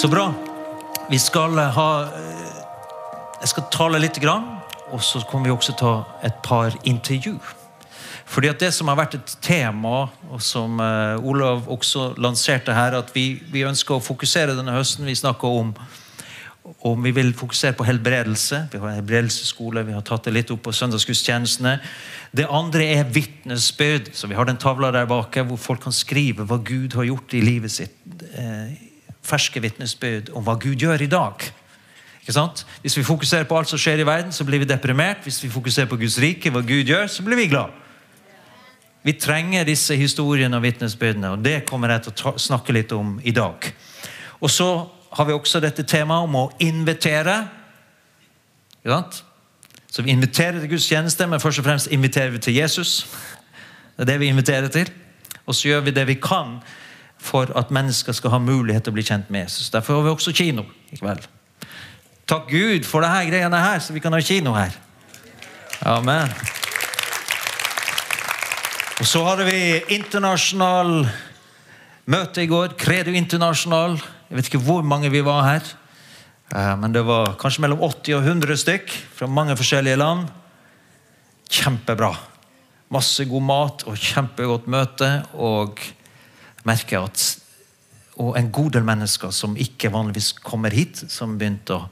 Så bra. Vi skal ha Jeg skal tale litt, grann, og så kommer vi også ta et par intervju. Fordi at Det som har vært et tema, og som uh, Olav også lanserte her, at vi, vi, ønsker å fokusere denne høsten Vi snakker om om vi vil fokusere på helbredelse. Vi har en helbredelsesskole, vi har tatt det litt opp på søndagsgudstjenestene. Det andre er vitnesbyrd. Så vi har den tavla der bak hvor folk kan skrive hva Gud har gjort i livet sitt. Eh, ferske vitnesbyrd om hva Gud gjør i dag. Ikke sant? Hvis vi fokuserer på alt som skjer i verden, så blir vi deprimert. Hvis vi fokuserer på Guds rike, hva Gud gjør, så blir vi glad. Vi trenger disse historiene og vitnesbyrdene, og det kommer jeg til å snakke litt om i dag. Og så har vi også dette temaet om å invitere. Ikke sant? Så vi inviterer til Guds tjeneste, men først og fremst inviterer vi til Jesus. Det er det vi inviterer til. Og så gjør vi det vi kan for at mennesker skal ha mulighet til å bli kjent med Jesus. Derfor har vi også kino i kveld. Takk Gud for dette greiene her, så vi kan ha kino her. Amen. Og så hadde vi internasjonal møte i går. Credo Internasjonal. Jeg vet ikke hvor mange vi var her. Eh, men det var kanskje mellom 80 og 100 stykk fra mange forskjellige land. Kjempebra. Masse god mat og kjempegodt møte. Og merker at og en god del mennesker som ikke vanligvis kommer hit, som begynte å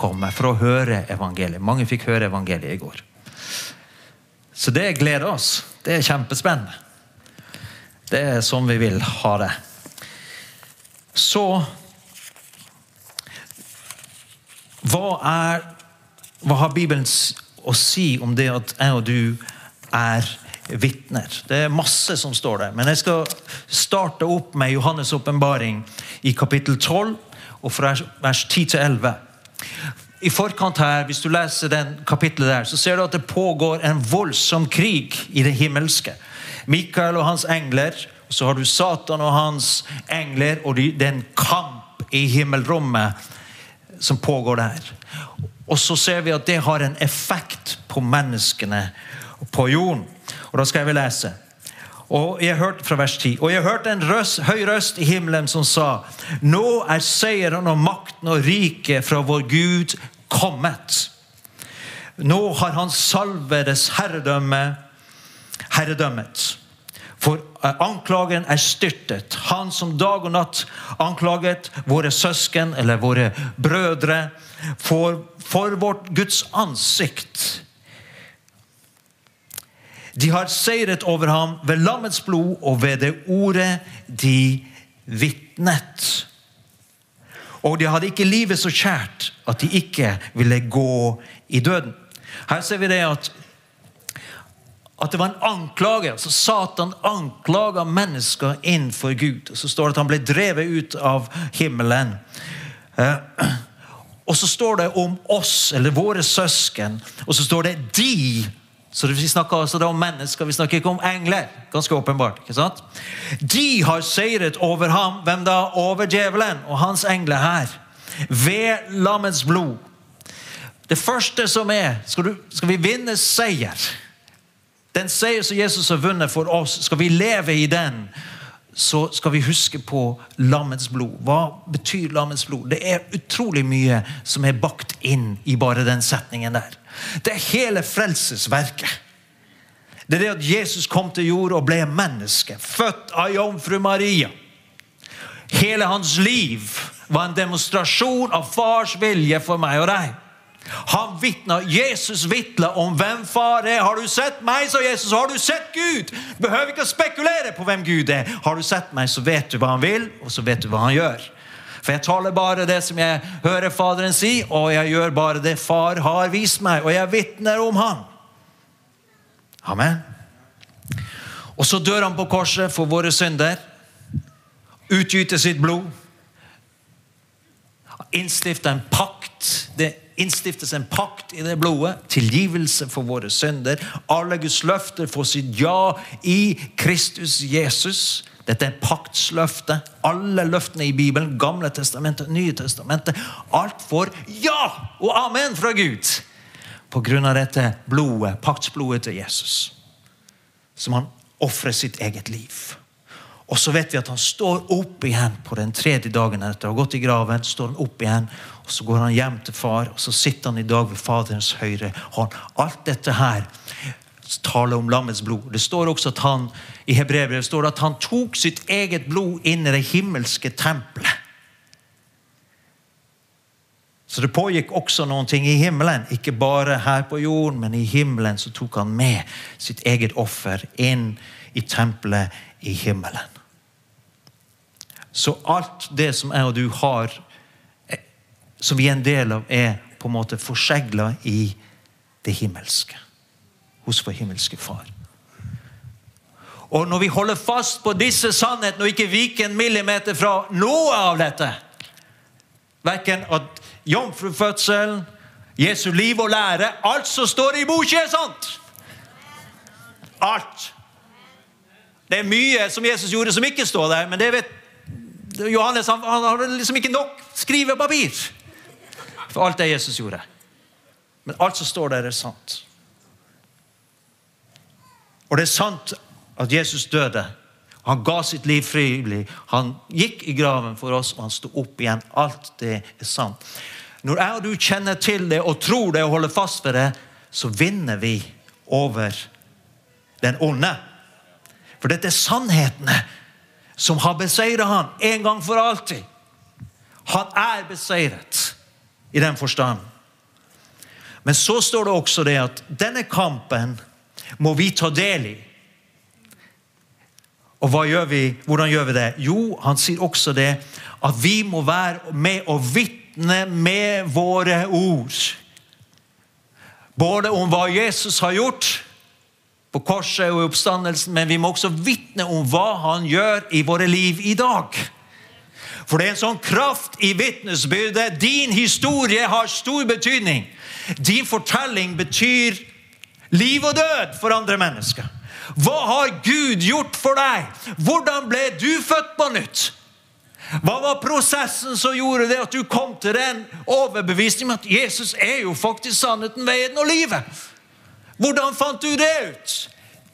komme for å høre evangeliet. Mange fikk høre evangeliet i går. Så det gleder oss. Det er kjempespennende. Det er sånn vi vil ha det. Så Hva, er, hva har Bibelen å si om det at jeg og du er vitner? Det er masse som står der. Men jeg skal starte opp med Johannes' åpenbaring i kapittel 12, og fra vers 10 til 11. I forkant her, Hvis du leser den kapittelet der, så ser du at det pågår en voldsom krig i det himmelske. Mikael og hans engler, så har du Satan og hans engler, og det er en kamp i himmelrommet som pågår der. Og så ser vi at det har en effekt på menneskene på jorden. Og Da skal jeg vel lese. Og jeg hørte fra vers 10. Og jeg hørte en røst, høy røst i himmelen som sa Nå er seieren og makten og riket fra vår Gud kommet. Nå har han salvedes herredømme herredømmet. For eh, anklagen er styrtet. Han som dag og natt anklaget våre søsken eller våre brødre for, for vårt Guds ansikt. De har seiret over ham ved lammets blod og ved det ordet de vitnet. Og de hadde ikke livet så kjært at de ikke ville gå i døden. Her ser vi det at at det var en anklage. altså Satan anklaga mennesker innenfor Gud. Og Så står det at han ble drevet ut av himmelen. Eh, og så står det om oss, eller våre søsken, og så står det 'de'. Så Vi snakker altså om mennesker, vi snakker ikke om engler. Ganske åpenbart. ikke sant? De har seiret over ham. Hvem da? Over djevelen og hans engler her. Ved lammets blod. Det første som er Skal, du, skal vi vinne seier? Den seier som Jesus har vunnet for oss, skal vi leve i den, så skal vi huske på lammets blod. Hva betyr lammets blod? Det er utrolig mye som er bakt inn i bare den setningen der. Det er hele frelsesverket. Det er det at Jesus kom til jord og ble menneske. Født av jomfru Maria. Hele hans liv var en demonstrasjon av fars vilje for meg og deg. Han vittner, Jesus vitla om hvem far er. Har du sett meg, sa Jesus, har du sett Gud. Behøver ikke å spekulere på hvem Gud er. Har du sett meg, så vet du hva han vil, og så vet du hva han gjør. For jeg taler bare det som jeg hører Faderen si, og jeg gjør bare det far har vist meg, og jeg vitner om han. Amen. Og så dør han på korset for våre synder. Utgyter sitt blod. Innstifter en pakt. Det innstiftes en pakt i det blodet. Tilgivelse for våre synder. Alle Guds løfter får sitt ja i Kristus Jesus. Dette er paktsløftet. Alle løftene i Bibelen, Gamle testamentet, Nye testamentet. Alt får ja og amen fra Gud på grunn av dette blodet, paktsblodet til Jesus. Som han ofrer sitt eget liv. Og så vet vi at han står opp igjen på den tredje dagen etter å ha gått i graven. står han opp igjen, og Så går han hjem til far, og så sitter han i dag ved Faderens høyre hånd. Alt dette her taler om lammets blod. Det står også at han i Hebrevet står at han tok sitt eget blod inn i det himmelske tempelet. Så det pågikk også noen ting i himmelen. Ikke bare her på jorden, men i himmelen så tok han med sitt eget offer inn i tempelet i himmelen. Så alt det som jeg og du har, eh, som vi er en del av, er på en måte forsegla i det himmelske. Hos vår himmelske Far. Og når vi holder fast på disse sannhetene og ikke viker en millimeter fra noe av dette Verken at jomfrufødselen, Jesu liv og lære Alt som står i boka, er sant! Alt. Det er mye som Jesus gjorde som ikke står der, men det vet Johannes han, han har liksom ikke nok skrivepapir for alt det Jesus gjorde. Men alt som står der, er sant. Og det er sant at Jesus døde. Han ga sitt liv frivillig. Han gikk i graven for oss, og han sto opp igjen. Alt det er sant. Når jeg og du kjenner til det og tror det og holder fast ved det, så vinner vi over den onde. For dette er sannhetene som har beseiret han en gang for alltid. Han er beseiret i den forstand. Men så står det også det at denne kampen må vi ta del i. Og gjør hvordan gjør vi det? Jo, han sier også det at vi må være med og vitne med våre ord. Både om hva Jesus har gjort, på korset og i oppstandelsen, men vi må også vitne om hva han gjør i våre liv i dag. For det er en sånn kraft i vitnesbyrdet. Din historie har stor betydning. Din fortelling betyr liv og død for andre mennesker. Hva har Gud gjort for deg? Hvordan ble du født på nytt? Hva var prosessen som gjorde det at du kom til den overbevisningen at Jesus er jo faktisk sannheten, veien og livet? Hvordan fant du det ut?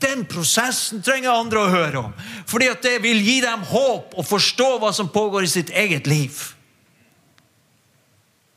Den prosessen trenger andre å høre om. Fordi at det vil gi dem håp og forstå hva som pågår i sitt eget liv.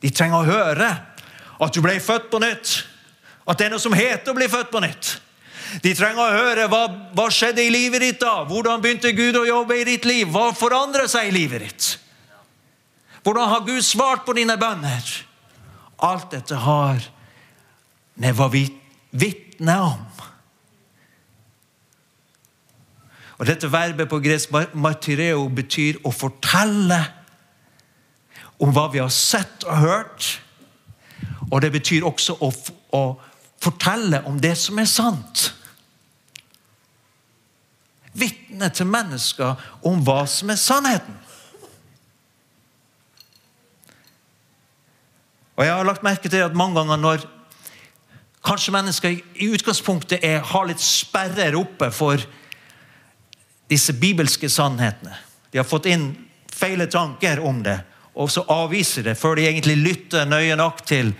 De trenger å høre at du ble født på nytt. At det er noe som heter å bli født på nytt. De trenger å høre hva, hva skjedde i livet ditt da. Hvordan begynte Gud å jobbe i ditt liv? Hva forandret seg i livet ditt? Hvordan har Gud svart på dine bønner? Alt dette har vi vitne om. Og Dette verbet på gresk martyreo betyr å fortelle om hva vi har sett og hørt. Og det betyr også å, å fortelle om det som er sant. Vitne til mennesker om hva som er sannheten. Og Jeg har lagt merke til at mange ganger når Kanskje mennesker i utgangspunktet er, har litt sperrer oppe for disse bibelske sannhetene. De har fått inn feile tanker om det, og så avviser det før de egentlig lytter nøye nok til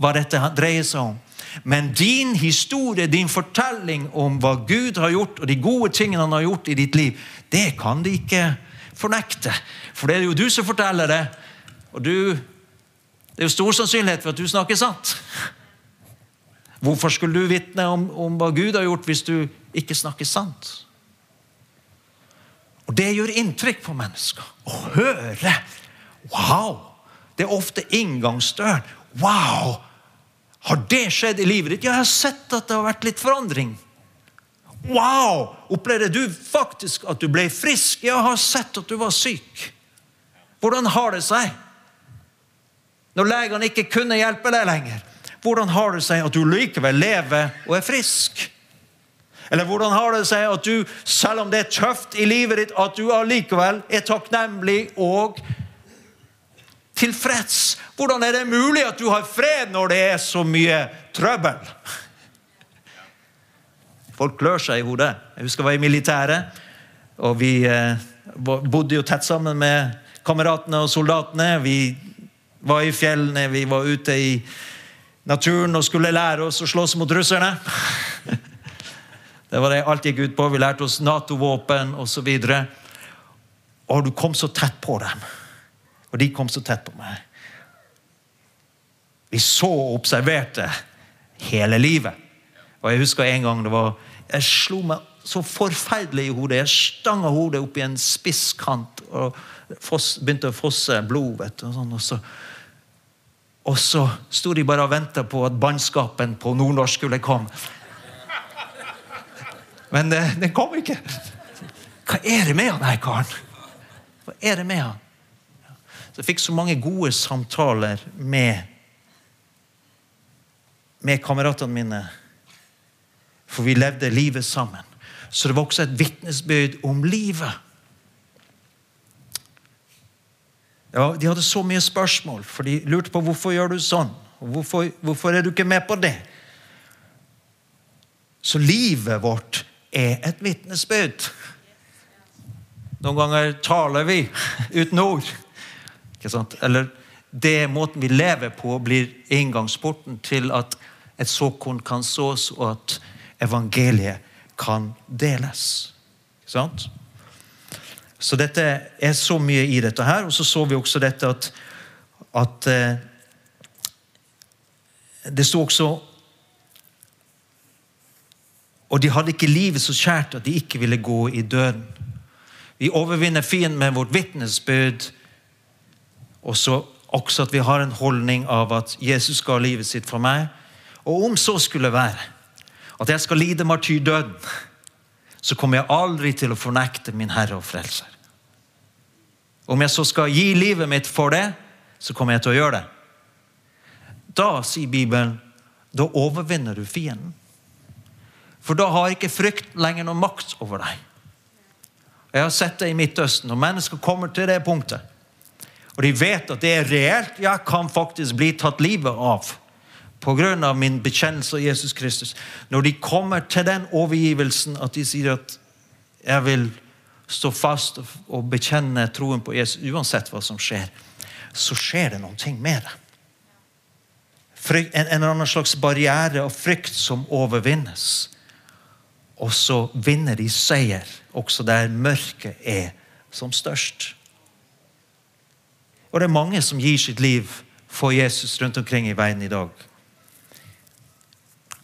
hva dette dreier seg om. Men din historie, din fortelling om hva Gud har gjort, og de gode tingene han har gjort i ditt liv, det kan de ikke fornekte. For det er jo du som forteller det. Og du, det er jo stor sannsynlighet for at du snakker sant. Hvorfor skulle du vitne om, om, hva Gud har gjort, hvis du ikke snakker sant? Og Det gjør inntrykk på mennesker. Å høre Wow! Det er ofte inngangsdøren. Wow! Har det skjedd i livet ditt? Ja, jeg har sett at det har vært litt forandring. Wow! Opplevde du faktisk at du ble frisk? Jeg har sett at du var syk. Hvordan har det seg? Når legene ikke kunne hjelpe deg lenger. Hvordan har det seg at du likevel lever og er frisk? Eller hvordan har det seg at du, selv om det er tøft i livet ditt, at du allikevel er takknemlig og tilfreds? Hvordan er det mulig at du har fred når det er så mye trøbbel? Folk klør seg i hodet. Jeg husker jeg var i militæret. og Vi eh, bodde jo tett sammen med kameratene og soldatene. Vi var i fjellene, vi var ute i naturen og skulle lære oss å slåss mot russerne. Det var det alt gikk ut på. Vi lærte oss Nato-våpen osv. Og, og du kom så tett på dem. Og de kom så tett på meg. Vi så og observerte hele livet. Og Jeg husker en gang det var Jeg slo meg så forferdelig i hodet. Jeg stanga hodet opp i en spisskant, og foss, begynte å fosse blod. vet du, og, sånn, og så og så sto de bare og venta på at bannskapen på nordnorsk skulle komme. Men det, det, kom ikke. Hva er det med han her karen? Hva er det med han? Så jeg fikk så mange gode samtaler med, med kameratene mine. For vi levde livet sammen. Så det var også et vitnesbyrd om livet. Ja, De hadde så mye spørsmål, for de lurte på hvorfor gjør du sånn. Hvorfor, hvorfor er du ikke med på det? Så livet vårt er et vitnesbyrd. Noen ganger taler vi uten ord. Ikke sant? Eller det måten vi lever på, blir inngangsporten til at et såkorn kan sås, og at evangeliet kan deles. Ikke sant? Så dette er så mye i dette her. Og så så vi også dette at, at eh, Det sto også Og de hadde ikke livet så kjært at de ikke ville gå i døden. Vi overvinner fienden med vårt vitnesbyrd. Og så også at vi har en holdning av at Jesus ga livet sitt for meg. Og om så skulle være at jeg skal lide martyrdøden så kommer jeg aldri til å fornekte min Herre og Frelser. Om jeg så skal gi livet mitt for det, så kommer jeg til å gjøre det. Da, sier Bibelen, da overvinner du fienden. For da har ikke frykt lenger noen makt over deg. Jeg har sett det i Midtøsten, når mennesker kommer til det punktet, og de vet at det er reelt, jeg kan faktisk bli tatt livet av pga. min bekjennelse av Jesus Kristus. Når de kommer til den overgivelsen at de sier at 'jeg vil stå fast og bekjenne troen på Jesus uansett hva som skjer', så skjer det noen ting med det. En, en annen slags barriere og frykt som overvinnes. Og så vinner de seier også der mørket er som størst. Og det er mange som gir sitt liv for Jesus rundt omkring i verden i dag.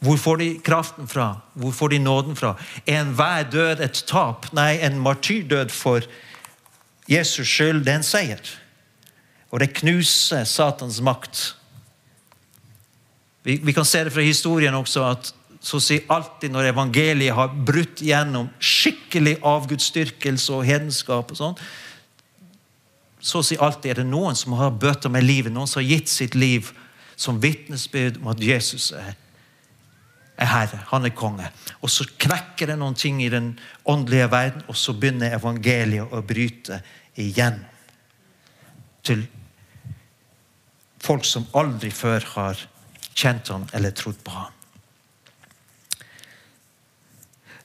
Hvor får de kraften fra? Hvor får de nåden fra? Er enhver død et tap? Nei, en martyrdød for Jesus skyld, det er en seier. Og det knuser Satans makt. Vi, vi kan se det fra historien også at så å si alltid når evangeliet har brutt gjennom skikkelig avgudsdyrkelse og hedenskap, og sånn, så å si alltid er det noen som har bøter med livet, noen som har gitt sitt liv som vitnesbyrd om at Jesus er er herre, han er konge. Og så knekker det noen ting i den åndelige verden, og så begynner evangeliet å bryte igjen. Til folk som aldri før har kjent ham eller trodd på ham.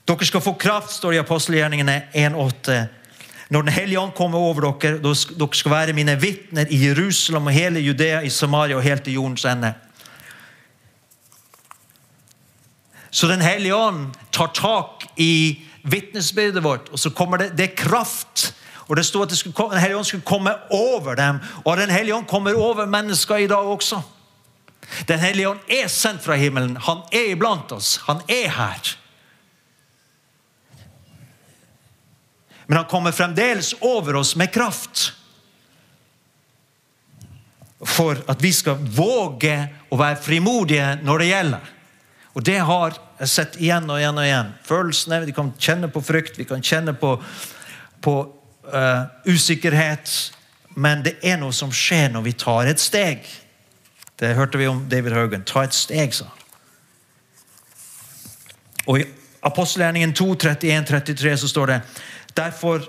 Dere skal få kraft, står det i apostelgjerningene 1,8. Når Den hellige ånd kommer over dere, dere skal være mine vitner i Jerusalem og hele Judea, i Samaria og helt til jordens ende. Så Den hellige ånd tar tak i vitnesbyrdet vårt, og så kommer det, det er kraft. Og det sto at det skulle, Den hellige ånd skulle komme over dem, og Den hellige ånd kommer over mennesker i dag også. Den hellige ånd er sendt fra himmelen. Han er iblant oss. Han er her. Men han kommer fremdeles over oss med kraft. For at vi skal våge å være frimodige når det gjelder. Og det har jeg sett igjen og igjen og igjen. Følelsene, Vi kan kjenne på frykt, vi kan kjenne på, på uh, usikkerhet. Men det er noe som skjer når vi tar et steg. Det hørte vi om David Haugen. Ta et steg, sa han. Og I apostelgjerningen 2, 31, 33 så står det Derfor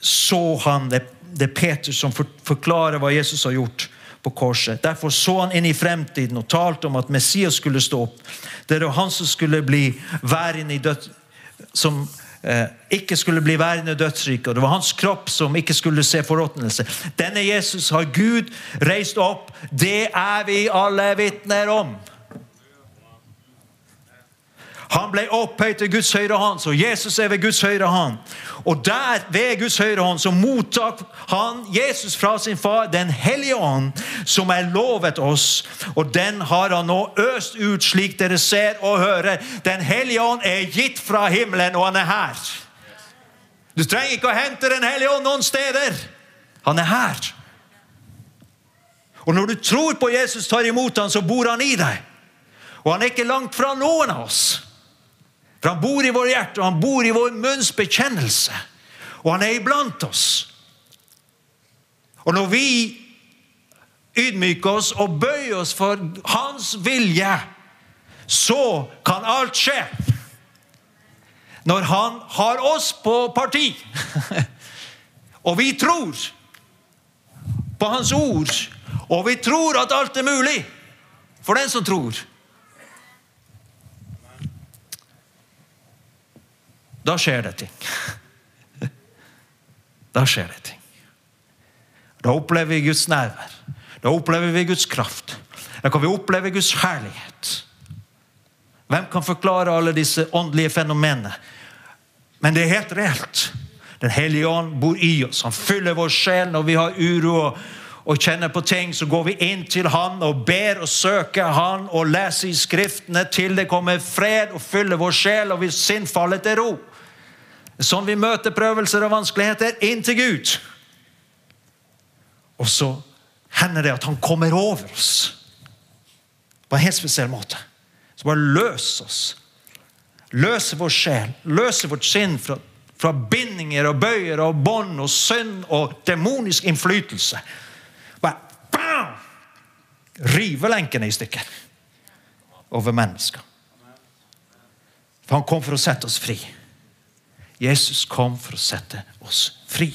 så han det, det Peter som forklarer hva Jesus har gjort på korset. Derfor så han inn i fremtiden og talte om at Messias skulle stå opp. Det var han som skulle bli værende i død, som eh, ikke skulle bli værende i Og Det var hans kropp som ikke skulle se forråtnelse. Denne Jesus har Gud reist opp. Det er vi alle vitner om. Han ble opphøyd til Guds høyre hånd, så Jesus er ved Guds høyre hånd. Og der, ved Guds høyre hånd, så mottok han, Jesus, fra sin far Den hellige ånd, som er lovet oss. Og den har han nå øst ut, slik dere ser og hører. Den hellige ånd er gitt fra himmelen, og han er her. Du trenger ikke å hente Den hellige ånd noen steder. Han er her. Og når du tror på Jesus, tar imot han, så bor han i deg. Og han er ikke langt fra noen av oss. For han bor i vår hjerte, og han bor i vår munns bekjennelse. Og han er iblant oss. Og når vi ydmyker oss og bøyer oss for hans vilje, så kan alt skje. Når han har oss på parti, og vi tror på hans ord, og vi tror at alt er mulig for den som tror Da skjer det ting. Da skjer det ting. Da opplever vi Guds nærvær. Da opplever vi Guds kraft. Da kan vi oppleve Guds herlighet. Hvem kan forklare alle disse åndelige fenomenene? Men det er helt reelt. Den hellige ånd bor i oss. Han fyller vår sjel når vi har uro og, og kjenner på ting. Så går vi inn til Han og ber og søker Han og leser i Skriftene til det kommer fred og fyller vår sjel, og vi sinn faller til ro. Sånn vi møter prøvelser og vanskeligheter inn til Gud. Og så hender det at han kommer over oss på en helt spesiell måte. Så bare løs oss. Løse vår sjel, løse vårt sinn fra, fra bindinger og bøyer og bånd og synd og demonisk innflytelse. Bare bam! Rive lenkene i stykker over mennesker. For han kom for å sette oss fri. Jesus kom for å sette oss fri.